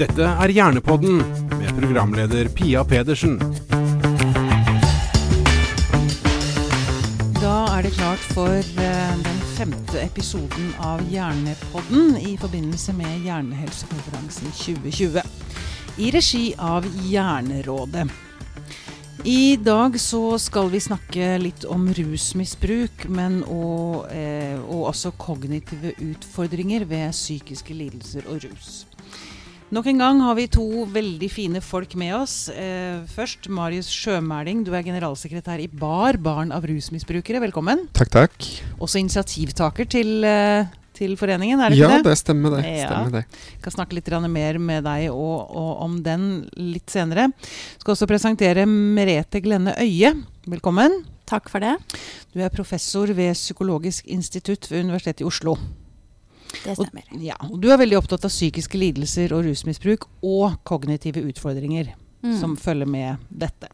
Dette er Hjernepodden med programleder Pia Pedersen. Da er det klart for eh, den femte episoden av Hjernepodden i forbindelse med Hjernehelsekonferansen 2020. I regi av Hjernerådet. I dag så skal vi snakke litt om rusmisbruk, men og, eh, og også kognitive utfordringer ved psykiske lidelser og rus. Nok en gang har vi to veldig fine folk med oss. Eh, først Marius Sjømæling, du er generalsekretær i BAR, Barn av rusmisbrukere. Velkommen. Takk, takk. Også initiativtaker til, eh, til foreningen, er det ja, ikke det? det stemmer det. Ja. Stemmer det. Kan snakke litt mer med deg og, og om den litt senere. Skal også presentere Merete Glenne Øie. Velkommen. Takk for det. Du er professor ved Psykologisk institutt ved Universitetet i Oslo. Det Og, stemmer. ja, og du er veldig opptatt av psykiske lidelser og rusmisbruk og kognitive utfordringer Mm. som følger med dette.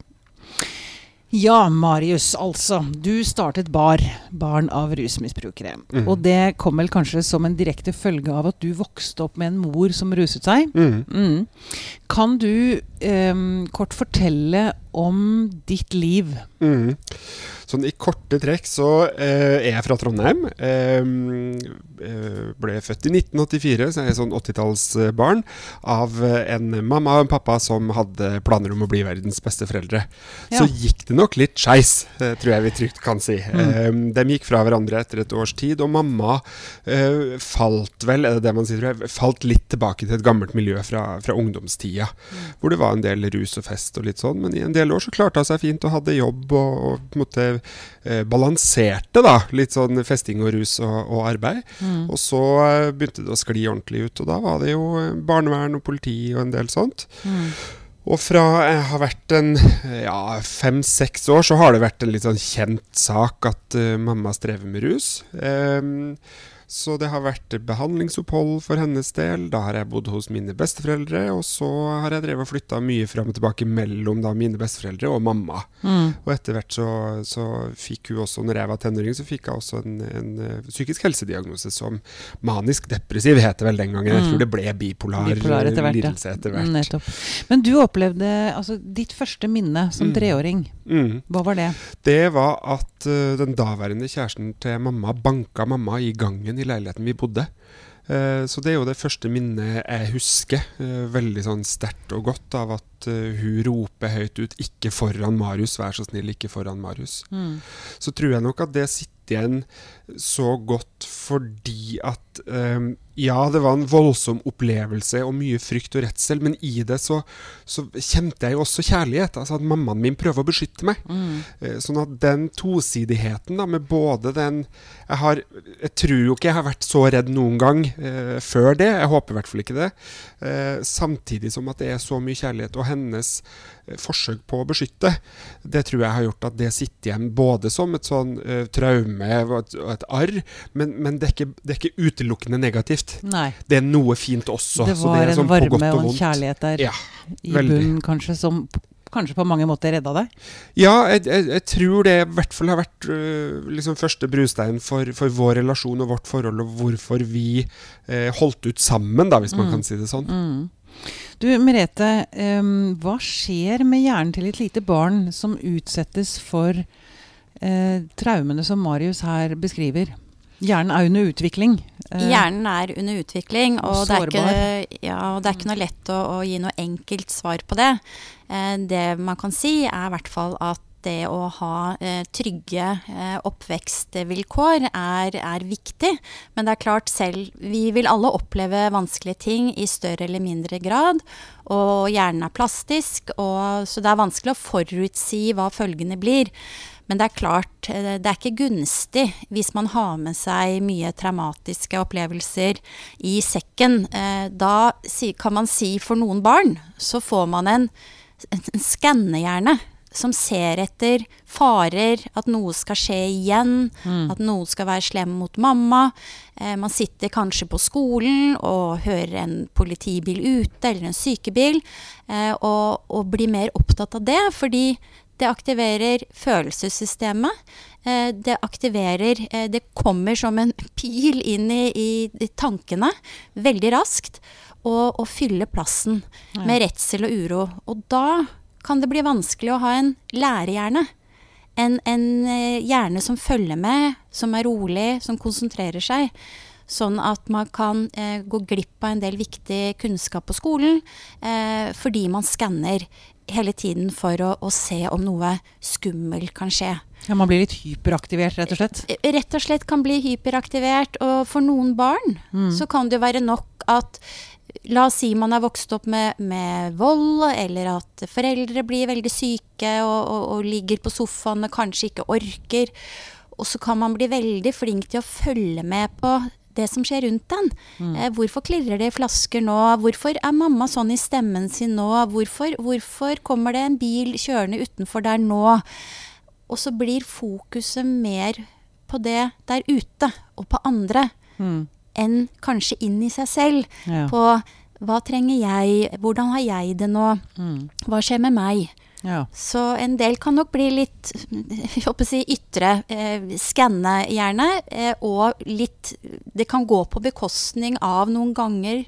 Ja, Marius, altså. Du startet BAR, Barn av rusmisbrukere. Mm. Og det kom vel kanskje som en direkte følge av at du vokste opp med en mor som ruset seg? Mm. Mm. Kan du em, kort fortelle om ditt liv? Mm. Sånn i korte trekk så eh, er jeg fra Trondheim. Eh, eh, ble født i 1984, så jeg er sånn 80-tallsbarn. Av eh, en mamma og en pappa som hadde planer om å bli verdens beste foreldre. Ja. Så gikk det nok litt skeis, eh, tror jeg vi trygt kan si. Eh, de gikk fra hverandre etter et års tid, og mamma eh, falt vel, er det det man sier, jeg, falt litt tilbake til et gammelt miljø fra, fra ungdomstida. Hvor det var en del rus og fest og litt sånn, men i en del år så klarte hun seg fint og hadde jobb og, og på en måte eh, balanserte da, litt sånn festing og rus og, og arbeid. Mm. Og så eh, begynte det å skli ordentlig ut, og da var det jo eh, barnevern og politi og en del sånt. Mm. Og fra jeg har vært en ja, fem-seks år, så har det vært en litt sånn kjent sak at uh, mamma strever med rus. Ehm, så det har vært behandlingsopphold for hennes del. Da har jeg bodd hos mine besteforeldre, og så har jeg drevet og flytta mye fram og tilbake mellom da mine besteforeldre og mamma. Mm. Og etter hvert så, så fikk hun også, når jeg var tenåring, så fikk jeg også en, en eh, psykisk helsediagnose som manisk depressiv, het det vel den gangen. Jeg Mm. tror det ble bipolar, bipolar etter hvert, lidelse etter hvert. Nettopp. Men du opplevde altså ditt første minne som Mm. treåring. Mm. Hva var det? Det var at eh, den daværende kjæresten til mamma banka mamma i gangen i leiligheten vi bodde. Eh, så det er jo det første minnet jeg husker, eh, veldig sånn sterkt og godt, av at hun roper høyt ut 'ikke foran Marius', vær så snill, ikke foran Marius. Mm. Så tror jeg nok at det sitter igjen så godt fordi at um, ja, det var en voldsom opplevelse og mye frykt og redsel, men i det så, så kjente jeg jo også kjærlighet. Altså at mammaen min prøver å beskytte meg. Mm. Eh, Sånn at den tosidigheten da, med både den jeg, har, jeg tror jo ikke jeg har vært så redd noen gang eh, før det. Jeg håper i hvert fall ikke det. Eh, samtidig som at det er så mye kjærlighet. Og hennes forsøk på å beskytte, det tror jeg har gjort at det sitter igjen både som et sånn uh, traume og et, et arr, men, men det, er ikke, det er ikke utelukkende negativt. Nei. Det er noe fint også. Det så var det er en sånn varme og, og en kjærlighet der Ja, i bunnen, kanskje, som kanskje på mange måter redda deg? Ja, jeg, jeg, jeg tror det i hvert fall har vært uh, liksom første brustein for, for vår relasjon og vårt forhold, og hvorfor vi uh, holdt ut sammen, da, hvis man Mm. kan si det sånn. Mm. Du Merete, um, hva skjer med hjernen til et lite barn som utsettes for uh, traumene som Marius her beskriver? Hjernen er under utvikling. Uh, Hjernen er under utvikling, og og det er ikke, ja, og det er ikke noe lett å, å gi noe enkelt svar på det. Uh, det man kan si, er i hvert fall at det å ha eh, trygge eh, oppvekstvilkår er, er viktig. Men det er klart selv, vi vil alle oppleve vanskelige ting i større eller mindre grad. Og hjernen er plastisk, og, så det er vanskelig å forutsi hva følgene blir. Men det er klart, eh, det er ikke gunstig hvis man har med seg mye traumatiske opplevelser i sekken. Eh, Da kan man si for noen barn, så får man en, en skannehjerne som ser etter farer, at noe skal skje igjen, Mm. at noen skal være slem mot mamma. Eh, man sitter kanskje på skolen og hører en politibil ute, eller en sykebil, eh, og, og blir mer opptatt av det, fordi det aktiverer følelsessystemet. Eh, det aktiverer eh, Det kommer som en pil inn i, i tankene veldig raskt. Og, og fylle plassen med redsel og uro. Og da kan det bli vanskelig å ha en lærehjerne. En, en eh, hjerne som følger med, som er rolig, som konsentrerer seg. Sånn at man kan eh, gå glipp av en del viktig kunnskap på skolen eh, fordi man skanner hele tiden for å, å se om noe skummelt kan skje. Ja, man blir litt hyperaktivert, rett og slett. Eh, Rett og slett kan bli hyperaktivert, og for noen barn Mm. så kan det være nok at La oss si man er vokst opp med, med vold, eller at foreldre blir veldig syke og, og, og ligger på sofaen og kanskje ikke orker. Og så kan man bli veldig flink til å følge med på det som skjer rundt den. Eh, hvorfor klirrer det i flasker nå? Hvorfor er mamma sånn i stemmen sin nå? Hvorfor, hvorfor kommer det en bil kjørende utenfor der nå? Og så blir fokuset mer på det der ute og på andre Mm. Enn kanskje inn i seg selv. Ja. På hva trenger jeg, hvordan har jeg det nå, Mm. hva skjer med meg? ja. Så en del kan nok bli litt jeg si, ytre, eh, skanne gjerne, eh, og litt Det kan gå på bekostning av noen ganger,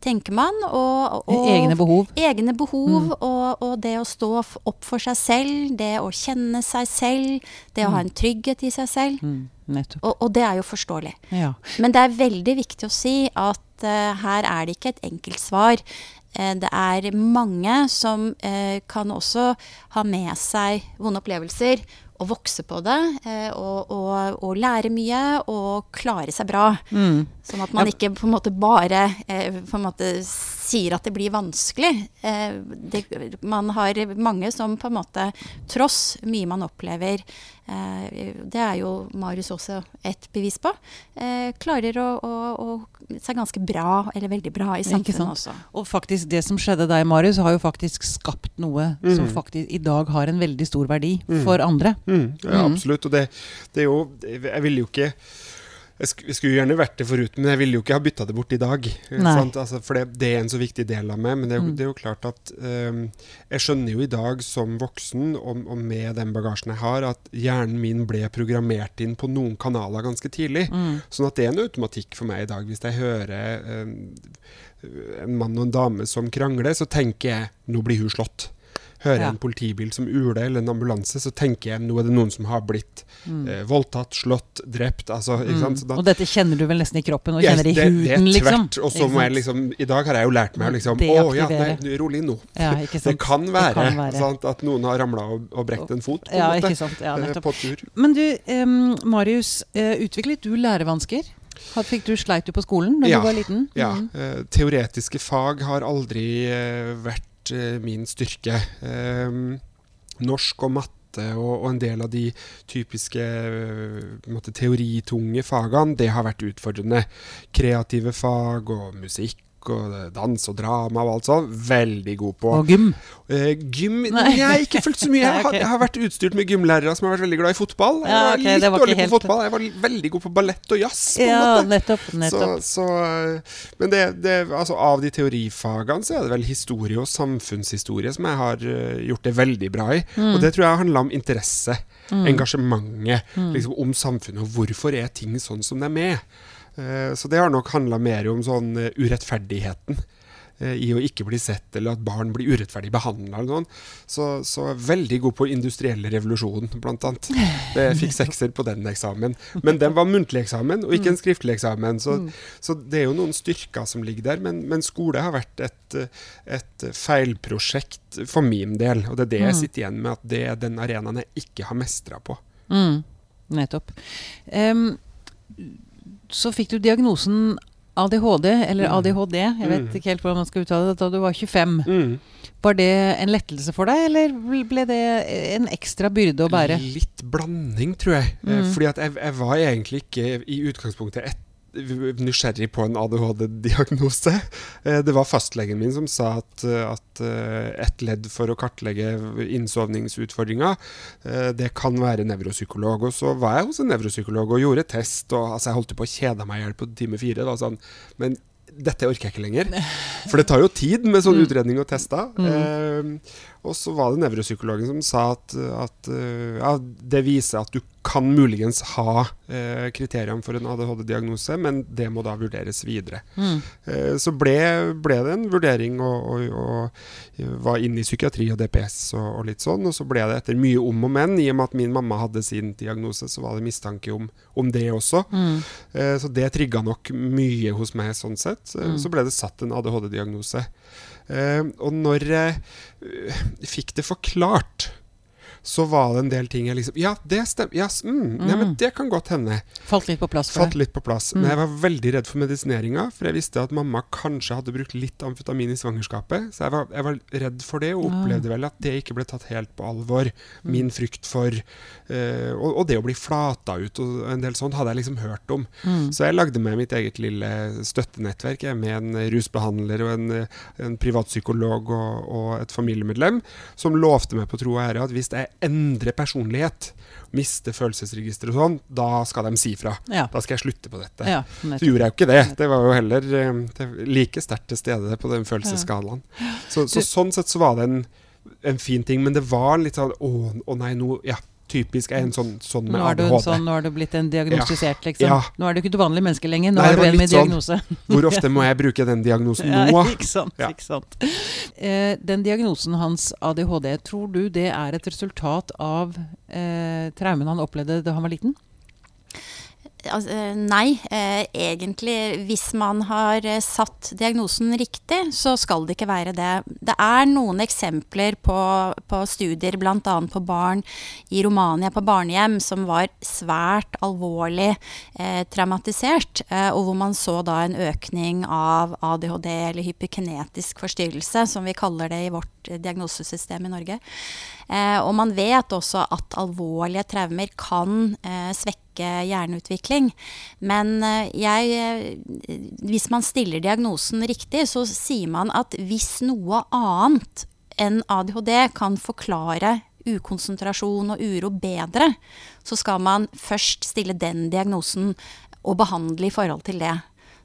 tenker man. Og, og Egne behov. Egne behov, og, og det å stå opp for seg selv, det å kjenne seg selv, det å ha en trygghet i seg selv. Mm. Og, og det er jo forståelig. Ja. Men det er veldig viktig å si at uh, her er det ikke et enkelt svar. Eh, det er mange som eh, kan også ha med seg vonde opplevelser og vokse på det. eh, og, og, og lære mye og klare seg bra. Mm. Sånn at man Ja. ikke på en måte bare eh, på en måte sier at det blir vanskelig. Eh, det, man har mange som på en måte, tross mye man opplever, eh, det er jo Marius også et bevis på, eh, klarer å, å, å seg ganske bra, eller veldig bra, i samfunnet også. Og faktisk det som skjedde deg, Marius, har jo faktisk skapt noe som Mm. faktisk i dag har en veldig stor verdi Mm. for andre. Mm, ja, Mm. absolutt. Og det, det er jo Jeg vil jo ikke jeg sk- jeg skulle gjerne vært det foruten, men jeg ville jo ikke ha bytta det bort i dag. Sant? Altså, for det, det er en så viktig del av meg. Men det er jo, Mm. det er jo klart at um, Jeg skjønner jo i dag som voksen, og, og med den bagasjen jeg har, at hjernen min ble programmert inn på noen kanaler ganske tidlig. Mm. Sånn at det er en automatikk for meg i dag. Hvis jeg hører um, en mann og en dame som krangler, så tenker jeg nå blir hun slått. Hører jeg Ja. en politibil som uler, eller en ambulanse, så tenker jeg nå er det noen som har blitt Mm. eh, voldtatt, slått, drept. Altså, Mm. da- Og dette kjenner du vel nesten i kroppen og Yes, kjenner i det, huden, det liksom. Og så må jeg liksom I dag har jeg jo lært meg å liksom Å ja, nei, rolig nå. Ja, Det kan være, kan være. Sant, at noen har ramla og, og brekt en fot, på Ja, måte. Ja, eh, på tur. Men du, um, Marius, eh, utviklet du lærevansker? Fikk du sleit du på skolen da Ja, du var liten? Ja. Mm. Ja. teoretiske fag har aldri eh, vært eh, min styrke. Eh, norsk og matte og en del av de typiske eh, måte, teoritunge fagene, det har vært utfordrende. Kreative fag og musikk og dans og drama og alt sånt, veldig god på. Og gym? Eh, gym Nei. Nei, ikke fulgt så mye. Jeg har, jeg har vært utstyrt med gymlærere som har vært veldig glad i fotball. Jeg Ja, var litt det var dårlig på fotball. Jeg var veldig god på ballett og jazz. På en Ja, måte. nettopp. Så, nettopp. så, eh, men det, det, altså av de teorifagene så er det vel historie og samfunnshistorie som jeg har eh, gjort det veldig bra i. Og det tror jeg handler om interesse, engasjementet liksom, om samfunnet, og hvorfor er ting sånn som de er. Eh, så det har nok handla mer om sånn eh, urettferdigheten. eh, I å ikke bli sett, eller at barn blir urettferdig behandla. Så, så veldig god på industrielle revolusjon, blant annet. Jeg fikk sekser på den eksamen. Men den var muntlig eksamen, og ikke en skriftlig eksamen. Så, så det er jo noen styrker som ligger der. Men, men skole har vært et, et feilprosjekt for min del. Og det er det jeg sitter igjen med, at det er den arenaen jeg ikke har mestra på. Mm, nettopp. Em, så fikk du diagnosen ADHD, eller Mm. ADHD, jeg vet Mm. ikke helt hvordan man skal uttale det, da du var 25. Mm. Var det en lettelse for deg, eller ble det en ekstra byrde å bære? Litt blanding, tror jeg. Eh, Mm. Fordi at jeg, jeg var egentlig ikke i utgangspunktet et, nysgjerrig på en ADHD-diagnose. Eh, Det var fastlegen min som sa at, eh, at eh, et ledd for å kartlegge innsovningsutfordringer, det kan være nevropsykolog. Og så var jeg hos en nevropsykolog og gjorde test, og altså, jeg holdt på å kjede meg i hjel på time fire. Da, sånn. Men dette orker jeg ikke lenger. For det tar jo tid med sånn utredning og tester. Eh, Og så var det nevropsykologen som sa at, at uh, ja, det viser at du kan muligens ha eh, kriteriene for en ADHD-diagnose, men det må da vurderes videre. Mm. Eh, så ble, ble, det en vurdering og, og, og var inne i psykiatri og DPS og, og, litt sånn. Og så ble det etter mye om og men, i og med at min mamma hadde sin diagnose, så var det mistanke om, om det også. Mm. så det trigga nok mye hos meg sånn sett. Mm. Så ble det satt en ADHD-diagnose. Uh, og når jeg uh, fikk det forklart, så var det en del ting jeg liksom Ja, det stemmer. Ja, mm, mm. ja, men det kan godt hende. Falt litt på plass for Falt litt på plass. Mm. Men jeg var veldig redd for medisineringa, for jeg visste at mamma kanskje hadde brukt litt amfetamin i svangerskapet. Så jeg var, jeg var redd for det, og opplevde vel at det ikke ble tatt helt på alvor. Mm. Min frykt for uh, og, og, det å bli flata ut og en del sånt hadde jeg liksom hørt om. Mm. Så jeg lagde meg mitt eget lille støttenettverk jeg, med en rusbehandler og en, en privatpsykolog og, og, et familiemedlem, som lovte meg på tro og ære at hvis jeg endrer personlighet, miste følelsesregisteret og sånn, da skal de si fra. Ja. Da skal jeg slutte på dette. Ja, så gjorde jeg jo ikke det. Det var jo heller det like sterkt til stede på den følelsesskalaen. Så, så, sånn sett så var det en, en fin ting, men det var litt sånn Å, å nei, nå Ja typisk er en sånn, sånn med nå ADHD. Sånn, nå har du blitt en diagnostisert, liksom. Ja. Nå er du ikke et vanlig menneske lenger, nå Nei, er du en med sånn, diagnose. Hvor ofte må jeg bruke den diagnosen nå? Ja, ikke sant. Ja. Ikke sant. Eh, den diagnosen hans, ADHD, tror du det er et resultat av eh, traumen han opplevde da han var liten? Altså, nei, eh, egentlig hvis man har eh, satt diagnosen riktig, så skal det ikke være det. Det er noen eksempler på, på studier, bl.a. på barn i Romania på barnehjem, som var svært alvorlig eh, traumatisert, eh, og hvor man så da en økning av ADHD eller hyperkinetisk forstyrrelse, som vi kaller det i vårt diagnosesystem i Norge. Eh, og man vet også at alvorlige traumer kan eh, svekke hjerneutvikling. Men eh, jeg, hvis man stiller diagnosen riktig, så sier man at hvis noe annet enn ADHD kan forklare ukonsentrasjon og uro bedre, så skal man først stille den diagnosen og behandle i forhold til det.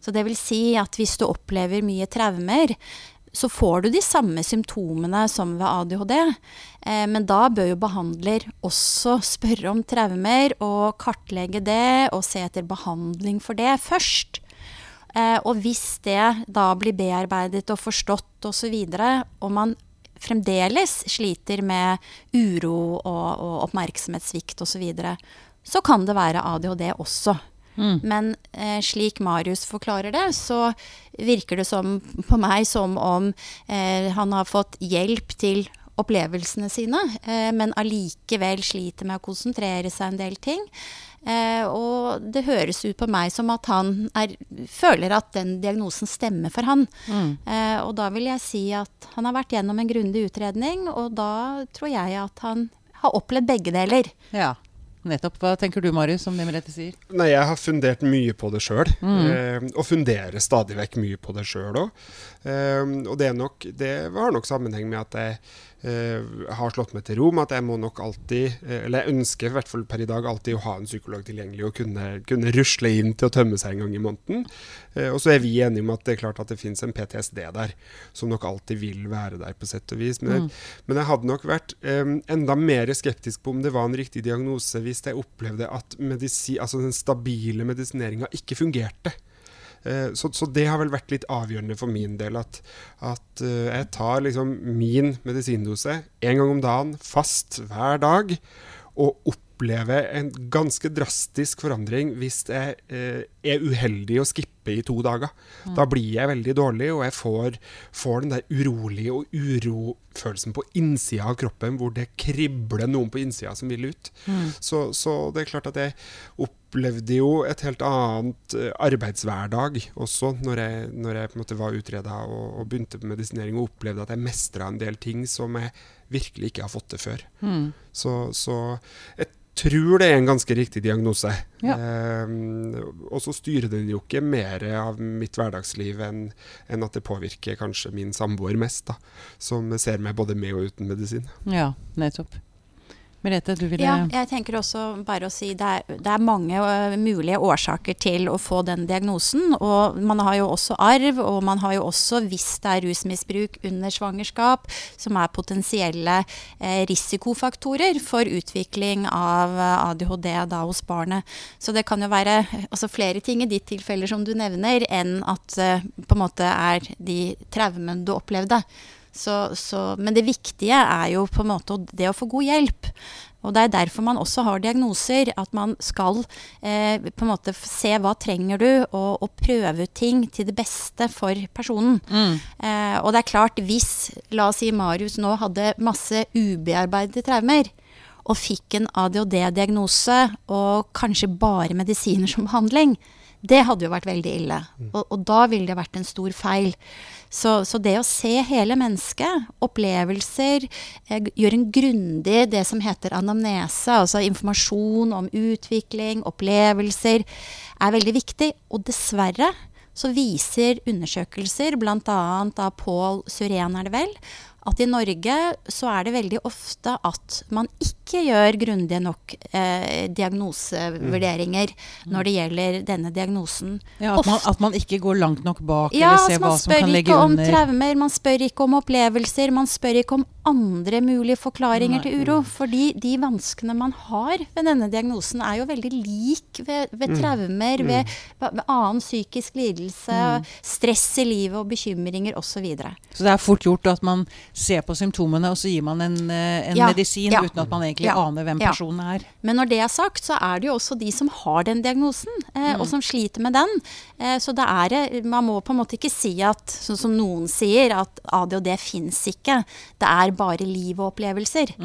Så det vil si at hvis du opplever mye traumer, så får du de samme symptomene som ved ADHD. Eh, men da bør jo behandler også spørre om traumer og kartlegge det og se etter behandling for det først. Eh, og hvis det da blir bearbeidet og forstått osv., og, så videre, og man fremdeles sliter med uro og, og oppmerksomhetssvikt osv., så, videre, så kan det være ADHD også. Mm. Men eh, slik Marius forklarer det, så virker det som, på meg som om eh, han har fått hjelp til opplevelsene sine, eh, men allikevel sliter med å konsentrere seg en del ting. Eh, og det høres ut på meg som at han er, føler at den diagnosen stemmer for han. Mm. Eh, og da vil jeg si at han har vært gjennom en grundig utredning, og da tror jeg at han har opplevd begge deler. Ja. Nettopp. Hva tenker du, Marius, om det Merete sier? Nei, Jeg har fundert mye på det sjøl, Mm. eh, og funderer stadig vekk mye på det sjøl òg. Eh, og det, nok, det har nok sammenheng med at jeg har slått meg til ro med at jeg må nok alltid, eh, eller jeg ønsker i hvert fall per i dag alltid å ha en psykolog tilgjengelig og kunne, kunne rusle inn til å tømme seg en gang i måneden. Eh, og så er vi enige om at det er klart at det finnes en PTSD der, som nok alltid vil være der på sett og vis. Men, Mm. men jeg hadde nok vært eh, enda mer skeptisk på om det var en riktig diagnose hvis jeg opplevde at medisi, altså den stabile medisineringa ikke fungerte. Eh, Så, så det har vel vært litt avgjørende for min del. At, at eh, jeg tar liksom min medisindose én gang om dagen, fast hver dag, og opplever en ganske drastisk forandring hvis jeg eh, er uheldig å skippe i to dager. Da blir jeg veldig dårlig, og jeg får, får den der urolige og urofølelsen på innsida av kroppen, hvor det kribler noen på innsida som vil ut. Så, så det er klart at jeg opplevde jo et helt annet eh, arbeidshverdag også, når jeg, når jeg på en måte var utreda og, og begynte på medisinering, og opplevde at jeg mestra en del ting som jeg virkelig ikke har fått til før. Mm. Så, så jeg tror det er en ganske riktig diagnose. Ja. Eh, og så styrer den jo ikke mer av mitt hverdagsliv enn en at det påvirker kanskje min samboer mest, da, som ser meg både med og uten medisin. Ja, nettopp. Merete, du ville Ja, jeg tenker også bare å si det er, det er mange uh, mulige årsaker til å få den diagnosen. Og man har jo også arv, og man har jo også, hvis det er rusmisbruk under svangerskap, som er potensielle uh, risikofaktorer for utvikling av uh, ADHD da hos barnet. Så det kan jo være altså flere ting i ditt tilfelle som du nevner, enn at eh, på en måte er de traumene du opplevde. Så, så, men det viktige er jo på en måte det å få god hjelp. Og det er derfor man også har diagnoser. At man skal eh, på en måte se hva trenger du, og, og prøve ut ting til det beste for personen. Eh, og det er klart, hvis la oss si Marius nå hadde masse ubearbeidede traumer, og fikk en ADHD-diagnose og kanskje bare medisiner som behandling, det hadde jo vært veldig ille. Og, og da ville det vært en stor feil. Så, så det å se hele mennesket, opplevelser, eh, gjøre en grundig det som heter anamnese, altså informasjon om utvikling, opplevelser, er veldig viktig. Og dessverre så viser undersøkelser, bl.a. av Pål Surén er det vel, at i Norge så er det veldig ofte at man ikke gjør grundige nok eh, diagnosevurderinger når det gjelder denne diagnosen. Ja, at, man, at man ikke går langt nok bak Ja, eller ser altså hva som kan legge under. Man spør ikke om traumer, man spør ikke om opplevelser, man spør ikke om andre mulige forklaringer Nei. til uro. Fordi de vanskene man har ved denne diagnosen er jo veldig lik ved, ved traumer, ved, ved annen psykisk lidelse, stress i livet og bekymringer osv. Så så det er fort gjort at man ser på symptomene, og så gir man en, eh, en Ja, medisin ja. uten at man egentlig Ja, aner hvem ja. personen er. Men når det er sagt, så er det jo også de som har den diagnosen, eh, og som sliter med den. Eh, så det er, eh, man må på en måte ikke si at, sånn som noen sier, at ADHD fins ikke. Det er bare liv og opplevelser.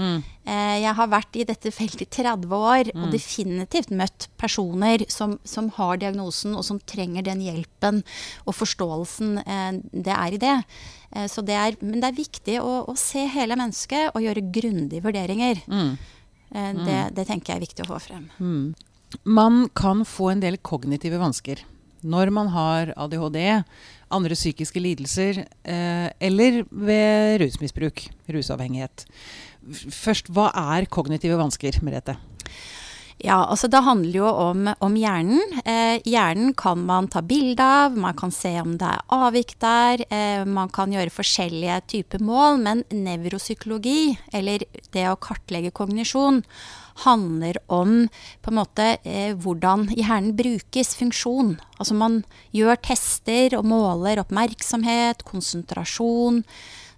Eh, jeg har vært i dette feltet i 30 år, og definitivt møtt personer som, som har diagnosen, og som trenger den hjelpen og forståelsen eh, det er i det. Eh, så det er, men det er viktig å, å se hele mennesket og gjøre grundige vurderinger. Mm. Det, det tenker jeg er viktig å få frem. Man kan få en del kognitive vansker når man har ADHD, andre psykiske lidelser eh, eller ved rusmisbruk, rusavhengighet. Først, hva er kognitive vansker, Merete? Ja, altså Det handler jo om, om hjernen. Eh, hjernen kan man ta bilde av, man kan se om det er avvik der. Eh, man kan gjøre forskjellige typer mål, men nevropsykologi, eller det å kartlegge kognisjon, handler om på en måte eh, hvordan hjernen brukes, funksjon. Altså man gjør tester og måler oppmerksomhet, konsentrasjon.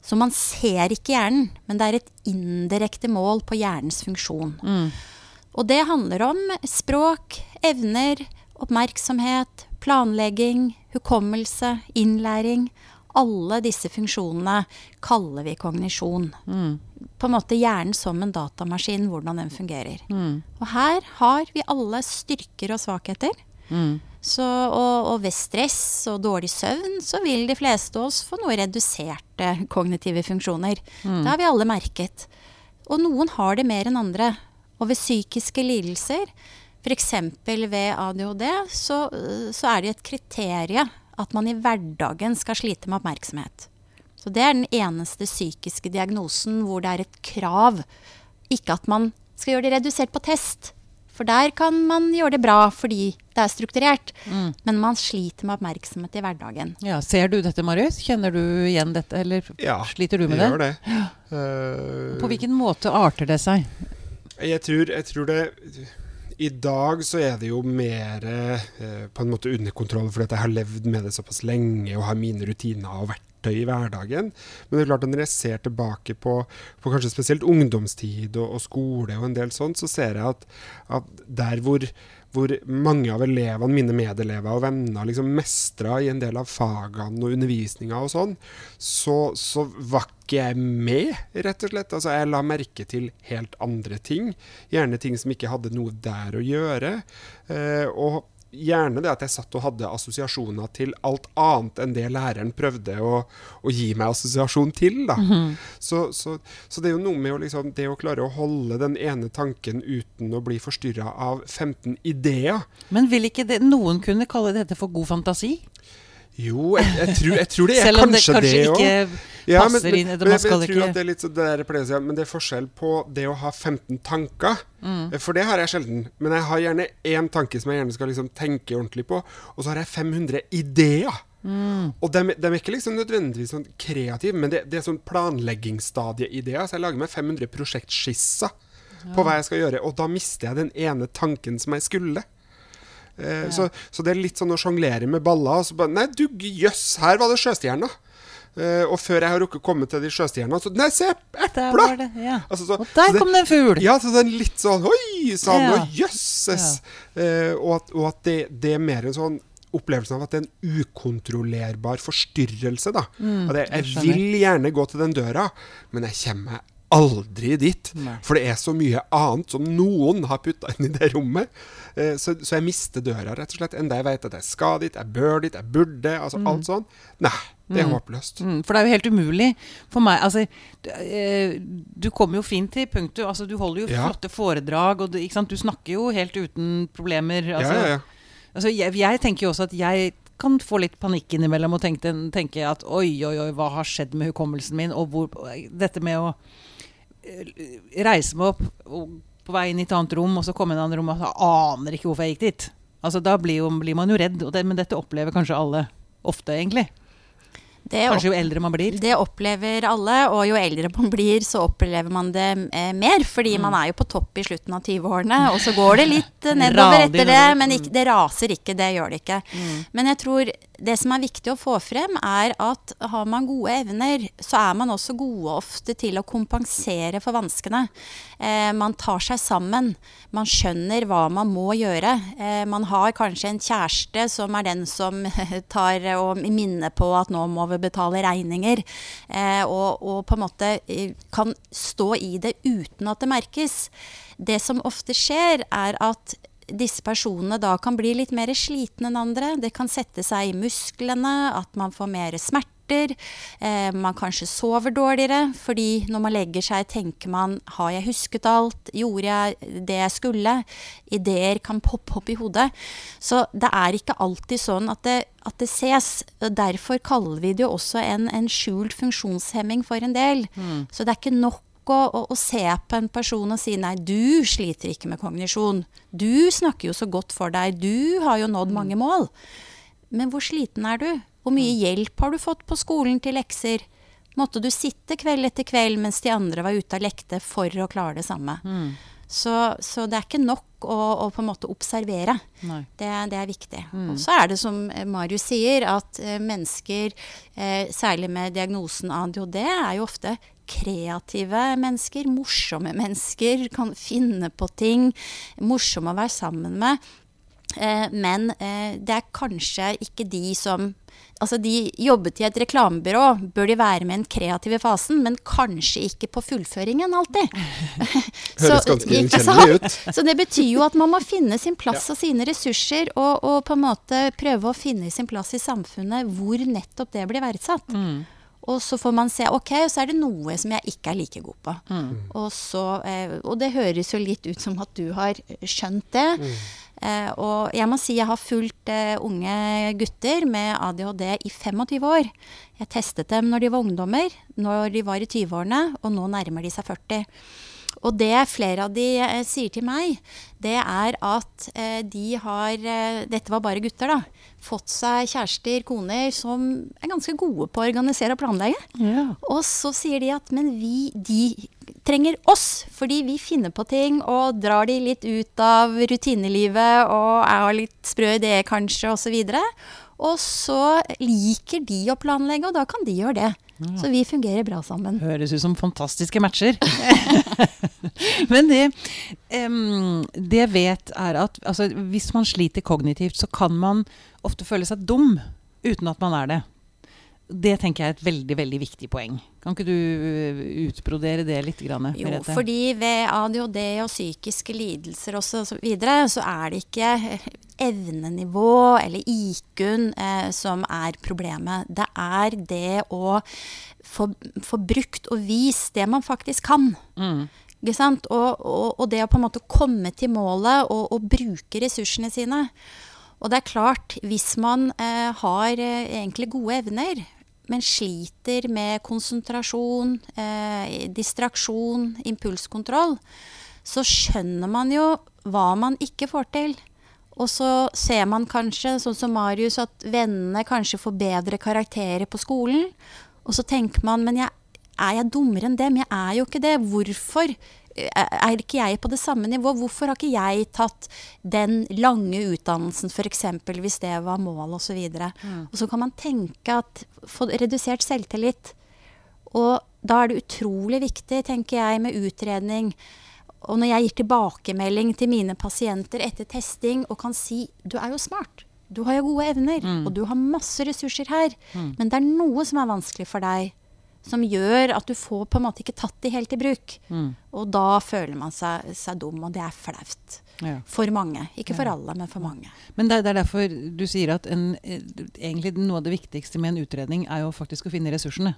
Så man ser ikke hjernen, men det er et indirekte mål på hjernens funksjon. Og det handler om språk, evner, oppmerksomhet, planlegging, hukommelse, innlæring. Alle disse funksjonene kaller vi kognisjon. På en måte hjernen som en datamaskin, hvordan den fungerer. Og her har vi alle styrker og svakheter. Så, og, og ved stress og dårlig søvn så vil de fleste av oss få noe reduserte kognitive funksjoner. Det har vi alle merket. Og noen har det mer enn andre. Og ved psykiske lidelser, f.eks. ved ADHD, så, så er det et kriterium at man i hverdagen skal slite med oppmerksomhet. Så det er den eneste psykiske diagnosen hvor det er et krav. Ikke at man skal gjøre det redusert på test. For der kan man gjøre det bra fordi det er strukturert. Men man sliter med oppmerksomhet i hverdagen. Ja, ser du dette, Marius? Kjenner du igjen dette, eller Ja, sliter du med jeg det? gjør det. Eh, På hvilken måte arter det seg? Jeg tror, jeg tror det I dag så er det jo mer eh, på en måte under kontroll, fordi jeg har levd med det såpass lenge og har mine rutiner og verktøy i hverdagen. Men det er klart når jeg ser tilbake på, på kanskje spesielt ungdomstid og, og skole og en del sånt, så ser jeg at, at der hvor hvor mange av elevene, mine medelever og venner, liksom mestra i en del av fagene og undervisninga og sånn, så, så var ikke jeg med, rett og slett. Altså, jeg la merke til helt andre ting. Gjerne ting som ikke hadde noe der å gjøre. Eh, og gjerne det at jeg satt og hadde assosiasjoner til alt annet enn det læreren prøvde å, å gi meg assosiasjon til. Da. så, så, så det er jo noe med å, liksom, det å klare å holde den ene tanken uten å bli forstyrra av 15 ideer. Men vil ikke det, noen kunne kalle dette for god fantasi? Jo, jeg, jeg, tror, jeg tror det er kanskje det òg. Ja, men, passer men, inn. men, Man skal jeg tror ikke at det er litt det der pleier å si, men det er forskjell på det å ha 15 tanker, Mm. eh, for det har jeg sjelden. Men jeg har gjerne én tanke som jeg gjerne skal liksom tenke ordentlig på, og så har jeg 500 ideer. Mm. Og de, de er ikke liksom nødvendigvis sånn kreative, men det, det er sånn planleggingsstadieideer. Så jeg lager meg 500 prosjektskisser på hva jeg skal gjøre, og da mister jeg den ene tanken som jeg skulle. Eh, så, så det er litt sånn å sjonglere med baller. Og så bare, nei, du jøss, her var det sjøstjerner. Eh, og før jeg har rukket komme til de sjøstjernene, så Nei, se, Der epler! det, ja. Altså, så- Og der så det- kom det en fugl! Ja, så det er litt sånn Oi sann, Ja. og jøsses! Eh, og at, og at det, det er mer en sånn opplevelse av at det er en ukontrollerbar forstyrrelse. da. Mm, at jeg, jeg vil gjerne gå til den døra, men jeg kommer meg aldri dit. Nei. For det er så mye annet som noen har putta inn i det rommet. Eh, så, så jeg mister døra, rett og slett. Enda jeg vet at jeg skal dit, jeg bør dit, jeg burde. altså Alt sånn. Nei, det er håpløst. Mm, for det er jo helt umulig for meg altså, du, eh, du kommer jo fint til punktum. Altså, du holder jo Ja. flotte foredrag, og du, ikke sant? du snakker jo helt uten problemer. Altså, ja, ja. Altså, jeg, jeg tenker jo også at jeg kan få litt panikk innimellom og tenke, tenke at oi, oi, oi, hva har skjedd med hukommelsen min? Og hvor, dette med å eh, reise meg opp og på vei inn i et annet rom, og så komme inn i et annet rom, og jeg aner ikke hvorfor jeg gikk dit. Altså, da blir, jo, blir man jo redd, og det, men dette opplever kanskje alle ofte, egentlig. Det Kanskje jo eldre man blir. Det opplever alle, og jo eldre man blir, så opplever man det eh, mer. Fordi man er jo på topp i slutten av 20-årene, og så går det litt eh, nedover etter det. Men ikke, det raser ikke, det gjør det ikke. Men jeg tror det som er viktig å få frem, er at har man gode evner, så er man også gode ofte til å kompensere for vanskene. Eh, man tar seg sammen. Man skjønner hva man må gjøre. Eh, man har kanskje en kjæreste som er den som tar og minner på at nå må vi betale regninger. Eh, og, og på en måte eh, kan stå i det uten at det merkes. Det som ofte skjer, er at disse personene da kan bli litt mer slitne enn andre. Det kan sette seg i musklene, at man får mer smerter. Eh, man kanskje sover dårligere, fordi når man legger seg, tenker man har jeg husket alt? Gjorde jeg det jeg skulle? Ideer kan poppe opp i hodet. Så det er ikke alltid sånn at det, at det ses. Derfor kaller vi det jo også en, en skjult funksjonshemming for en del. Så det er ikke nok å, å, å se på en person og si nei, du sliter ikke med kognisjon. Du snakker jo så godt for deg. Du har jo nådd mange mål. Men hvor sliten er du? Hvor mye hjelp har du fått på skolen til lekser? Måtte du sitte kveld etter kveld mens de andre var ute og lekte for å klare det samme? Så, så det er ikke nok å, å på en måte observere. Det, det er viktig. Og så er det som eh, Marius sier, at eh, mennesker, eh, særlig med diagnosen ADHD, er jo ofte kreative mennesker, morsomme mennesker, kan finne på ting, morsomme å være sammen med. Eh, men eh, det er kanskje ikke de som Altså, de jobbet i et reklamebyrå, bør de være med i den kreative fasen, men kanskje ikke på fullføringen alltid. Høres ganske ikke gjenkjennelig ut. Så det betyr jo at man må finne sin plass og sine ressurser, og, og på en måte prøve å finne sin plass i samfunnet hvor nettopp det blir verdsatt. Og så får man se ok, så er det noe som jeg ikke er like god på. Og, så, eh, og det høres jo litt ut som at du har skjønt det. Eh, og jeg må si jeg har fulgt eh, unge gutter med ADHD i 25 år. Jeg testet dem når de var ungdommer, når de var i 20-årene, og nå nærmer de seg 40. Og det flere av de eh, sier til meg, det er at eh, de har eh, Dette var bare gutter, da. Fått seg kjærester, koner, som er ganske gode på å organisere og planlegge. Ja. Og så sier de at men vi, de trenger oss, fordi vi finner på ting og drar de litt ut av rutinelivet og er litt sprø ideer kanskje, osv. Og så liker de å planlegge, og da kan de gjøre det. Så vi fungerer bra sammen. Høres ut som fantastiske matcher. Men det, um, det jeg vet er at altså, hvis man sliter kognitivt, så kan man ofte føle seg dum uten at man er det. Det tenker jeg er et veldig veldig viktig poeng. Kan ikke du uh, utbrodere det litt? Grann, Jo, Merete? fordi ved ADHD og psykiske lidelser og så videre, så er det ikke evnenivå eller IQ-en eh, som er problemet. Det er det å få, få brukt og vist det man faktisk kan. Mm. Og, og, og det å på en måte komme til målet og, og bruke ressursene sine. Og det er klart, hvis man eh, har eh, egentlig gode evner, men sliter med konsentrasjon, eh, distraksjon, impulskontroll, så skjønner man jo hva man ikke får til. Og så ser man kanskje, sånn som Marius, at vennene kanskje får bedre karakterer på skolen. Og så tenker man men jeg, er jeg dummere enn dem? Jeg er jo ikke det. Hvorfor er ikke jeg på det samme nivå? Hvorfor har ikke jeg tatt den lange utdannelsen, f.eks. hvis det var mål osv.? Mm. Og så kan man tenke at få redusert selvtillit. Og da er det utrolig viktig, tenker jeg, med utredning og når jeg gir tilbakemelding til mine pasienter etter testing og kan si du er jo smart, du har jo gode evner, mm. og du har masse ressurser her, mm. men det er noe som er vanskelig for deg, som gjør at du får på en måte ikke tatt de helt i bruk. Mm. Og da føler man seg, seg, dum, og det er flaut. Ja. For mange. Ikke for ja. alle, men for mange. Men det, det er derfor du sier at en, egentlig noe av det viktigste med en utredning er jo faktisk å finne ressursene.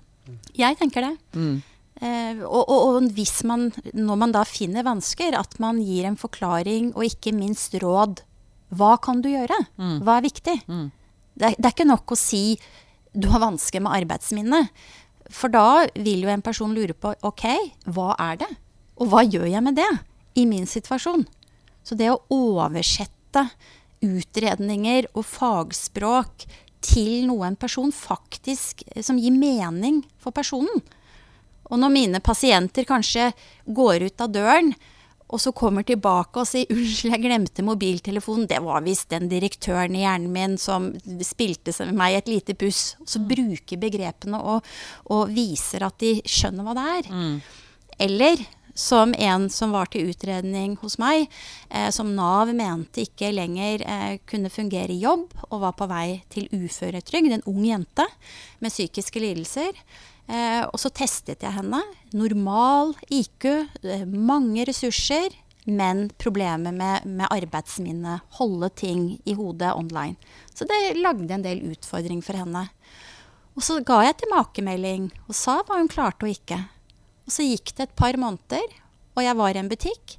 Jeg tenker det. Mm. Eh, og, og, og, hvis man, når man da finner vansker, at man gir en forklaring og ikke minst råd. Hva kan du gjøre? Mm. Hva er viktig? Mm. Det, det, er ikke nok å si du har vansker med arbeidsminnet. For da vil jo en person lure på OK, hva er det? Og hva gjør jeg med det i min situasjon? Så det å oversette utredninger og fagspråk til noe en person faktisk som gir mening for personen, og når mine pasienter kanskje går ut av døren, og så kommer tilbake og sier 'unnskyld, jeg glemte mobiltelefonen', det var visst den direktøren i hjernen min som spilte meg et lite puss. Så mm. bruker begrepene og, og, viser at de skjønner hva det er. Mm. Eller som en som var til utredning hos meg, eh, som Nav mente ikke lenger eh, kunne fungere i jobb, og var på vei til uføretrygd, en ung jente med psykiske lidelser. Eh, og så testet jeg henne. Normal IQ, eh, mange ressurser, men problemer med, med arbeidsminne. Holde ting i hodet online. Så det lagde en del utfordring for henne. Og så ga jeg tilbakemelding og sa hva hun klarte og ikke. Og så gikk det et par måneder, og jeg var i en butikk.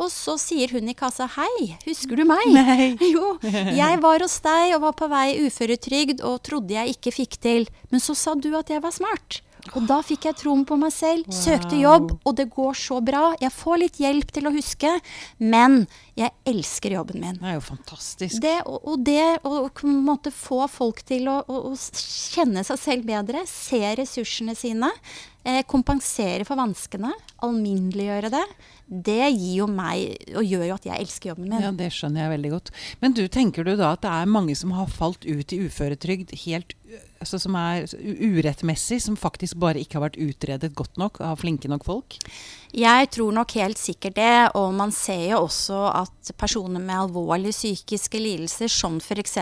Og så sier hun i kassa 'Hei, husker du meg?' Nei. Jo, jeg var hos deg og var på vei uføretrygd og trodde jeg ikke fikk til. Men så sa du at jeg var smart. Og da fikk jeg troen på meg selv, wow. søkte jobb, og det går så bra. Jeg får litt hjelp til å huske, men jeg elsker jobben min. Det er jo fantastisk. Det, og, og det å måtte få folk til å, å, å, kjenne seg selv bedre, se ressursene sine, eh, kompensere for vanskene, alminneliggjøre det, det gir jo meg og gjør jo at jeg elsker jobben min. Ja, Det skjønner jeg veldig godt. Men du, tenker du da at det er mange som har falt ut i uføretrygd helt altså, som er urettmessig, som faktisk bare ikke har vært utredet godt nok av flinke nok folk? Jeg tror nok helt sikkert det, og man ser jo også at personer med alvorlige psykiske lidelser, som f.eks.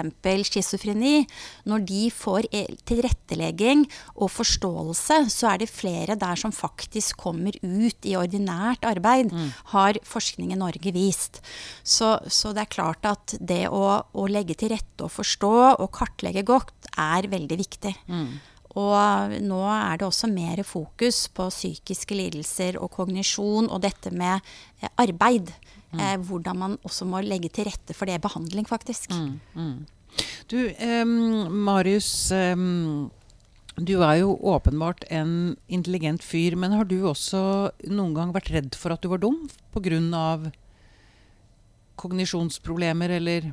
schizofreni, når de får e, tilrettelegging og forståelse, så er det flere der som faktisk kommer ut i ordinært arbeid, mm. har forskning i Norge vist. Så, så, det er klart at det å, å legge til rette og forstå og kartlegge godt er veldig viktig. Mm. Og nå er det også mer fokus på psykiske lidelser og kognisjon og dette med eh, arbeid. Mm. Eh, hvordan man også må legge til rette for det behandling, faktisk. Mm, mm. Du, eh, Marius. Eh, du er jo åpenbart en intelligent fyr, men har du også noen gang vært redd for at du var dum pga. kognisjonsproblemer, eller?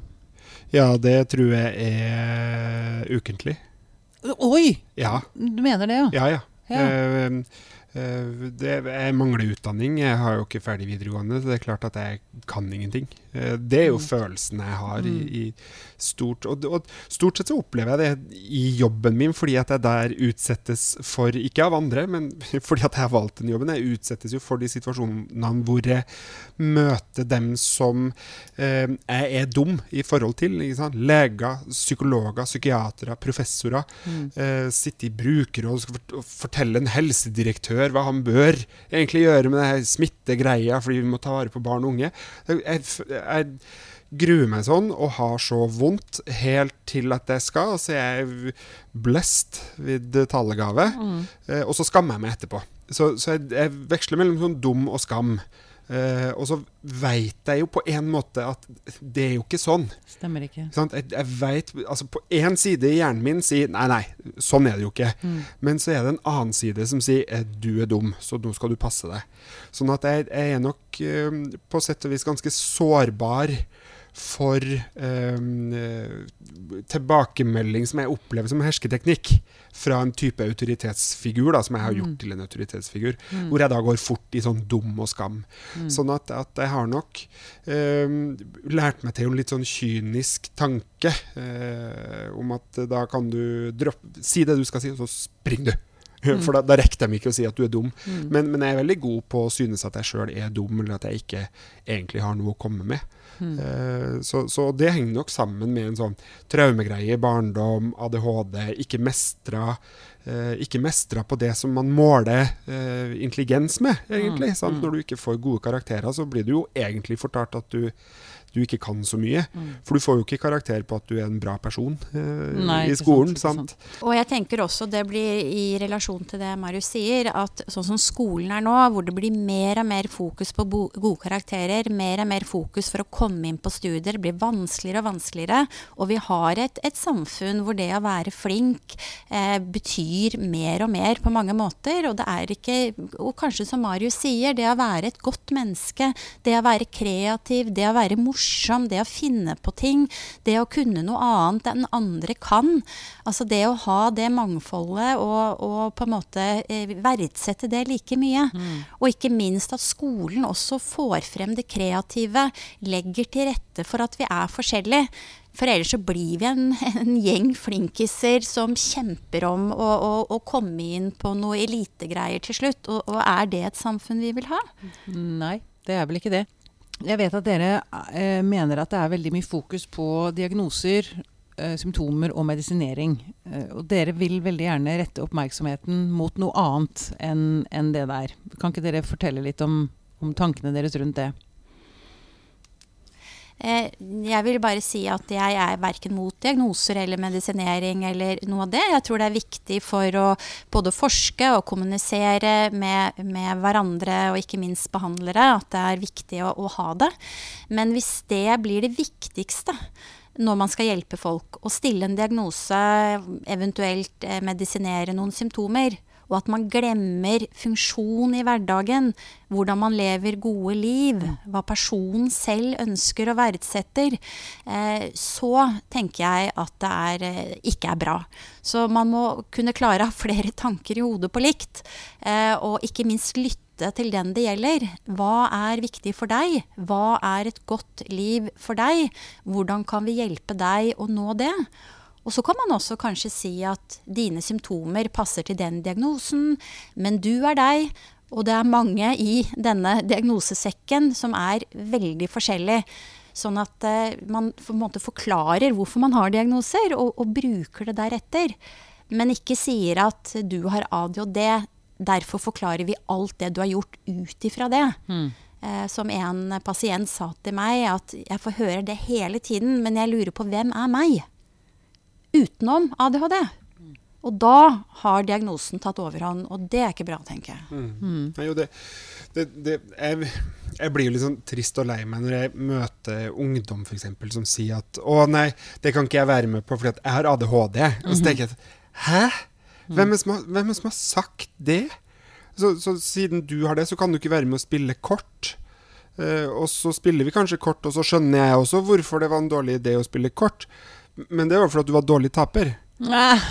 Ja, det tror jeg er ukentlig. Oi! Ja. Du mener det, ja? Ja, ja. ja. Uh, det, jeg mangler utdanning. Jeg har jo ikke ferdig videregående, så det er klart at jeg kan ingenting. Uh, det er jo mm. følelsen jeg har mm. i, i, stort. Og, og, stort sett så opplever jeg det i jobben min, fordi at jeg der utsettes for, ikke av andre, men fordi at jeg har valgt den jobben, jeg utsettes jo for de situasjonene hvor jeg møter dem som eh, jeg er dum i forhold til. Leger, psykologer, psykiatere, professorer. Mm. Eh, sitte i brukerråd og fortelle en helsedirektør hva han bør egentlig gjøre med det smittegreia fordi vi må ta vare på barn og unge. Jeg, jeg, gruer meg sånn og har så vondt helt til at jeg skal. Og så er jeg blessed ved talegave, mm. eh, og så skammer jeg meg etterpå. Så, så jeg, jeg, veksler mellom sånn dum og skam. Eh, og så veit jeg jo på en måte at det er jo ikke sånn. Stemmer ikke. Sånn, Jeg, jeg vet, altså På én side i hjernen min sier nei, nei, sånn er det jo ikke. Mm. Men så er det en annen side som sier eh, du er dum, så nå skal du passe deg. Sånn at jeg, jeg er nok uh, på sett og vis ganske sårbar for eh, tilbakemelding som jeg opplever som hersketeknikk fra en type autoritetsfigur, da, som jeg har gjort Mm. til en autoritetsfigur. Mm. Hvor jeg da går fort i sånn dum og skam. Mm. Sånn at, at jeg har nok eh, lært meg til en litt sånn kynisk tanke eh, om at da kan du droppe Si det du skal si, og så springer du. Mm. For da, da rekker de ikke å si at du er dum. Mm. Men, men jeg er veldig god på å synes at jeg sjøl er dum, eller at jeg ikke egentlig har noe å komme med. Mm. Eh, så, så det henger nok sammen med en sånn traumegreie i barndom, ADHD, ikke mestra eh, ikke mestra på det som man måler eh, intelligens med, egentlig. Mm, mm. Når du ikke får gode karakterer, så blir du jo egentlig fortalt at du, du ikke kan så mye. Mm. For du får jo ikke karakter på at du er en bra person eh, Nei, i skolen. sant, sant? Og jeg tenker også det blir i relasjon til det Marius sier, at sånn som skolen er nå, hvor det blir mer og mer fokus på gode karakterer, mer og mer fokus for å komme inn på studier, det blir vanskeligere og vanskeligere. Og vi har et, et samfunn hvor det å være flink eh, betyr mer og mer på mange måter. Og det er ikke, og kanskje som Marius sier, det å være et godt menneske, det å være kreativ, det å være morsom, det å finne på ting, det å kunne noe annet enn andre kan. Altså det å ha det mangfoldet og, og på en måte eh, verdsette det like mye. Og ikke minst at skolen også får frem det kreative, legger til rette for at vi er forskjellige. For ellers så blir vi en, en gjeng flinkiser som kjemper om å, å, å komme inn på noe elitegreier til slutt. Og, og er det et samfunn vi vil ha? Nei, det er vel ikke det. Jeg vet at dere eh, mener at det er veldig mye fokus på diagnoser, eh, symptomer og medisinering. Eh, og dere vil veldig gjerne rette oppmerksomheten mot noe annet enn enn det der. Kan ikke dere fortelle litt om, om tankene deres rundt det? Eh, Jeg vil bare si at jeg er verken mot diagnoser eller medisinering eller noe av det. Jeg tror det er viktig for å både forske og kommunisere med, med hverandre og ikke minst behandlere at det er viktig å, å ha det. Men hvis det blir det viktigste når man skal hjelpe folk, å stille en diagnose, eventuelt eh, medisinere noen symptomer, og at man glemmer funksjon i hverdagen, hvordan man lever gode liv, hva personen selv ønsker og verdsetter, eh, så tenker jeg at det er, eh, ikke er bra. Så man må kunne klare å ha flere tanker i hodet på likt, eh, og ikke minst lytte til den det gjelder. Hva er viktig for deg? Hva er et godt liv for deg? Hvordan kan vi hjelpe deg å nå det? Og så kan man også kanskje si at dine symptomer passer til den diagnosen, men du er deg, og det er mange i denne diagnosesekken som er veldig forskjellig. Sånn at eh, man på en måte forklarer hvorfor man har diagnoser, og, og bruker det deretter. Men ikke sier at du har ADHD, derfor forklarer vi alt det du har gjort ut ifra det. Mm. som en pasient sa til meg, at jeg får høre det hele tiden, men jeg lurer på hvem er meg? Utenom ADHD. Og da har diagnosen tatt overhånd, og det er ikke bra, tenker jeg. Mm. Nei, jo, det, det, det, jeg, jeg blir jo litt sånn trist og lei meg når jeg møter ungdom for eksempel, som sier at 'Å nei, det kan ikke jeg være med på fordi at jeg har ADHD'. Og så tenker jeg at 'Hæ? Hvem er som har, hvem er det som har sagt det?' Så, så siden du har det, så kan du ikke være med å spille kort. Uh, og så spiller vi kanskje kort, og så skjønner jeg også hvorfor det var en dårlig idé å spille kort. Men det var fordi du var dårlig taper.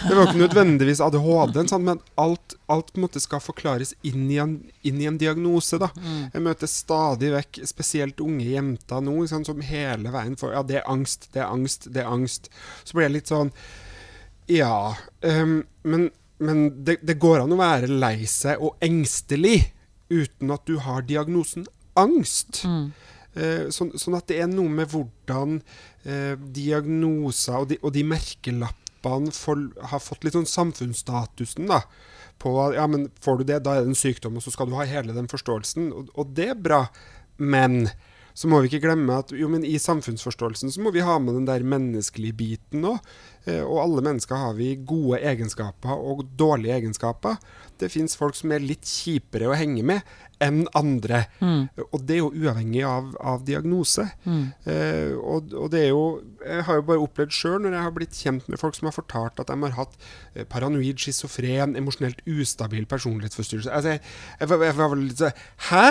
Det var ikke nødvendigvis ADHD-en, men alt, alt måte skal forklares inn i en, inn i en diagnose. da. Jeg møter stadig vekk spesielt unge jenter nå sant, som hele veien får Ja, det er angst, det er angst, det er angst. Så blir jeg litt sånn Ja, Um, men, men det, det går an å være lei seg og engstelig uten at du har diagnosen angst. Eh, sånn, sånn at det er noe med hvordan eh, diagnoser og de, og de merkelappene for, har fått litt sånn samfunnsstatusen da, på ja, men får du det, da er det en sykdom, og så skal du ha hele den forståelsen. Og, og det er bra. Men så må vi ikke glemme at jo, i samfunnsforståelsen så må vi ha med den der menneskelige biten òg. Eh, og alle mennesker har vi gode egenskaper og dårlige egenskaper. Det fins folk som er litt kjipere å henge med enn andre. Mm. Og det er jo uavhengig av, av diagnose. Mm. Eh, og, og det er jo Jeg har jo bare opplevd sjøl, når jeg har blitt kjent med folk som har fortalt at de har hatt eh, paranoid, schizofren, emosjonelt ustabil personlighetsforstyrrelse. Altså, jeg, jeg, var- jeg var litt sånn Hæ?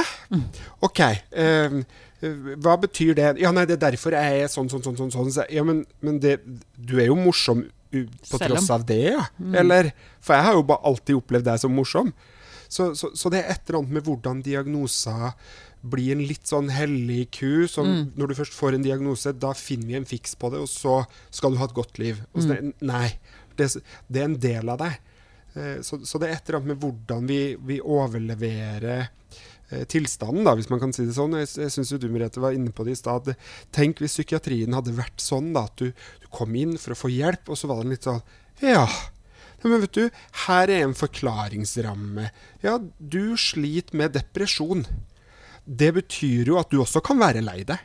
OK. eh, eh, hva betyr det? Ja, nei, det er derfor jeg er sånn, sånn, sånn. sånn, sånn. Ja, men, men det, du er jo morsom på tross av det, ja? Eller? For jeg har jo bare alltid opplevd deg som morsom. Så, så, så det er et eller annet med hvordan diagnoser blir en litt sånn hellig ku. Som Mm. når du først får en diagnose, da finner vi en fiks på det, og så skal du ha et godt liv. Mm. Nei. Det, det er en del av deg. Eh, Så, så det er et eller annet med hvordan vi, vi overleverer tilstanden, da, hvis man kan si det sånn. Jeg, jeg syns du Merete var inne på det i stad. Tenk hvis psykiatrien hadde vært sånn da, at du, du kom inn for å få hjelp, og så var det litt sånn Ja. Men vet du, her er en forklaringsramme. Ja, du sliter med depresjon. Det betyr jo at du også kan være lei deg.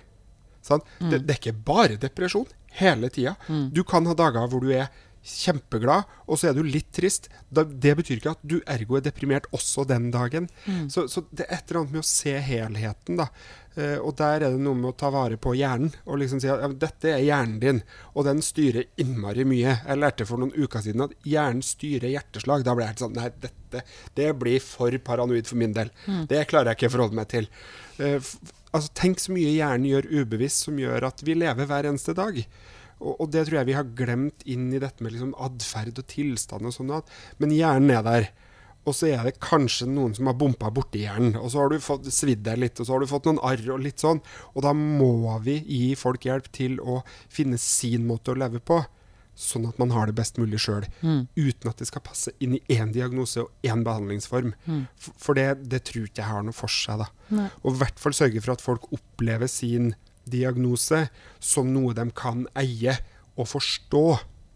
Sant? Det, det er ikke bare depresjon hele tida. Du kan ha dager hvor du er kjempeglad, og så er du litt trist. Det betyr ikke at du ergo er deprimert også den dagen. Så, så det er et eller annet med å se helheten, da. Eh, og der er det noe med å ta vare på hjernen. Og liksom si at ja, dette er hjernen din, og den styrer innmari mye. Jeg lærte for noen uker siden at hjernen styrer hjerteslag. Da ble jeg helt sånn Nei, dette det blir for paranoid for min del. Det klarer jeg ikke å forholde meg til. Eh, altså, tenk så mye hjernen gjør ubevisst som gjør at vi lever hver eneste dag. Og, og det tror jeg vi har glemt inn i dette med liksom atferd og tilstand og sånn. Men hjernen er der. Og så er det kanskje noen som har bompa borti hjernen. Og så har du fått svidd deg litt, og så har du fått noen arr og litt sånn. Og da må vi gi folk hjelp til å finne sin måte å leve på. Sånn at man har det best mulig sjøl. Uten at det skal passe inn i én diagnose og én behandlingsform. For, for det, det tror ikke jeg har noe for seg. da. Nei. Og i hvert fall sørge for at folk opplever sin diagnose som noe de kan eie og forstå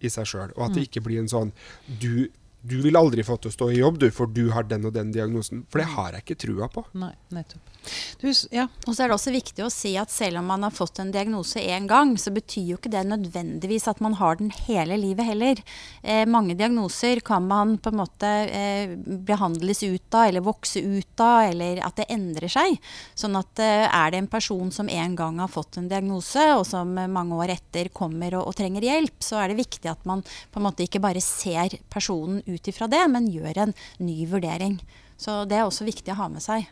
i seg sjøl. Og at det ikke blir en sånn du, du vil aldri få til å stå i jobb, du, for du har den og den diagnosen. For det har jeg ikke trua på. Nei, nettopp. Du, ja. Og så er det også viktig å si at selv om man har fått en diagnose én gang, så betyr jo ikke det nødvendigvis at man har den hele livet heller. Eh, mange diagnoser kan man på en måte eh, behandles ut av, eller vokse ut av, eller at det endrer seg. Sånn at eh, er det en person som en gang har fått en diagnose, og som eh, mange år etter kommer og, og trenger hjelp, så er det viktig at man på en måte ikke bare ser personen ut ifra det, men gjør en ny vurdering. Så det er også viktig å ha med seg.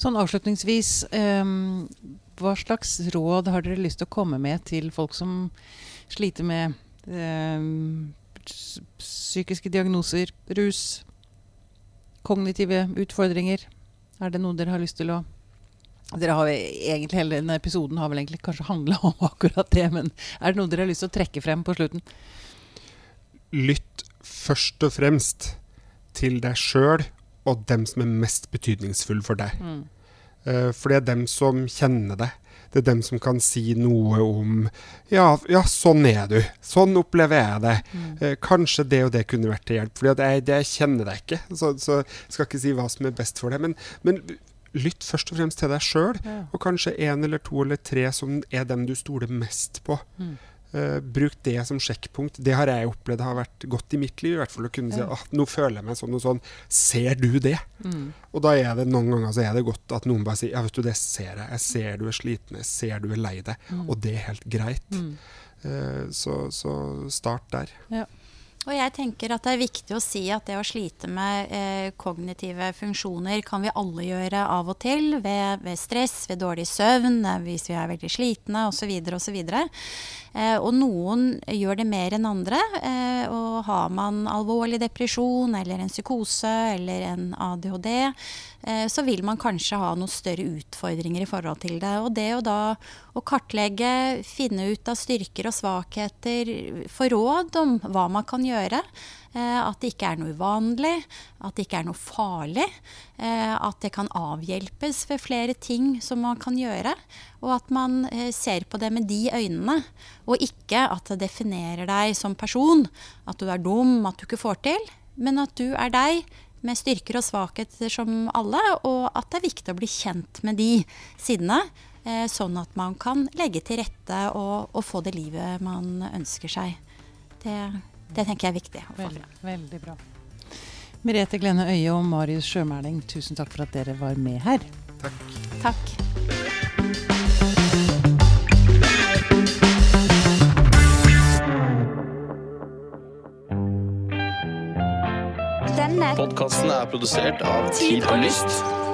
Sånn avslutningsvis, ehm, hva slags råd har dere lyst til å komme med til folk som sliter med ehm, psykiske diagnoser, rus, kognitive utfordringer? Er det noe dere har lyst til å dere har egentlig Hele denne episoden har vel egentlig kanskje handla om akkurat det, men er det noe dere har lyst til å trekke frem på slutten? Lytt først og fremst til deg sjøl og dem som er mest betydningsfulle for deg. Eh, for det er dem som kjenner deg. Det er dem som kan si noe om ja, ja, sånn er du. Sånn opplever jeg det. Eh, kanskje det og det kunne vært til hjelp. For jeg, jeg kjenner deg ikke, så, så jeg skal ikke si hva som er best for deg. Men, men lytt først og fremst til deg sjøl, Ja. og kanskje én eller to eller tre som er dem du stoler mest på. Mm. Eh, bruk det som sjekkpunkt. Det har jeg opplevd har vært godt i mitt liv. i hvert fall Å kunne si Ja. at nå føler jeg meg sånn og sånn. Ser du det? Mm. Og da er det noen ganger så er det godt at noen bare sier ja, vet du, det ser jeg. Jeg ser du er sliten, jeg ser du er lei deg. Og det er helt greit. Mm. Uh, så, så start der. Og jeg tenker at det er viktig å si at det å slite med eh, kognitive funksjoner kan vi alle gjøre av og til ved, ved stress, ved dårlig søvn, eh, hvis vi er veldig slitne osv. osv. Eh, og noen gjør det mer enn andre. Eh, og har man alvorlig depresjon eller en psykose eller en ADHD, eh, så vil man kanskje ha noen større utfordringer i forhold til det. Og det å da å kartlegge, finne ut av styrker og svakheter, få råd om hva man kan gjøre. eh, At det ikke er noe uvanlig, at det ikke er noe farlig. eh, At det kan avhjelpes ved flere ting som man kan gjøre. Og at man eh, ser på det med de øynene, og ikke at det definerer deg som person. At du er dum, at du ikke får til. Men at du er deg med styrker og svakheter som alle, og at det er viktig å bli kjent med de sidene. Eh, sånn at man kan legge til rette og, og få det livet man ønsker seg. Det, det tenker jeg er viktig. å få Veldig, fram. veldig bra. Merete Glenne Øye og Marius Sjømæling, tusen takk for at dere var med her. Takk. Denne Podkasten er produsert av Tid og Lyst.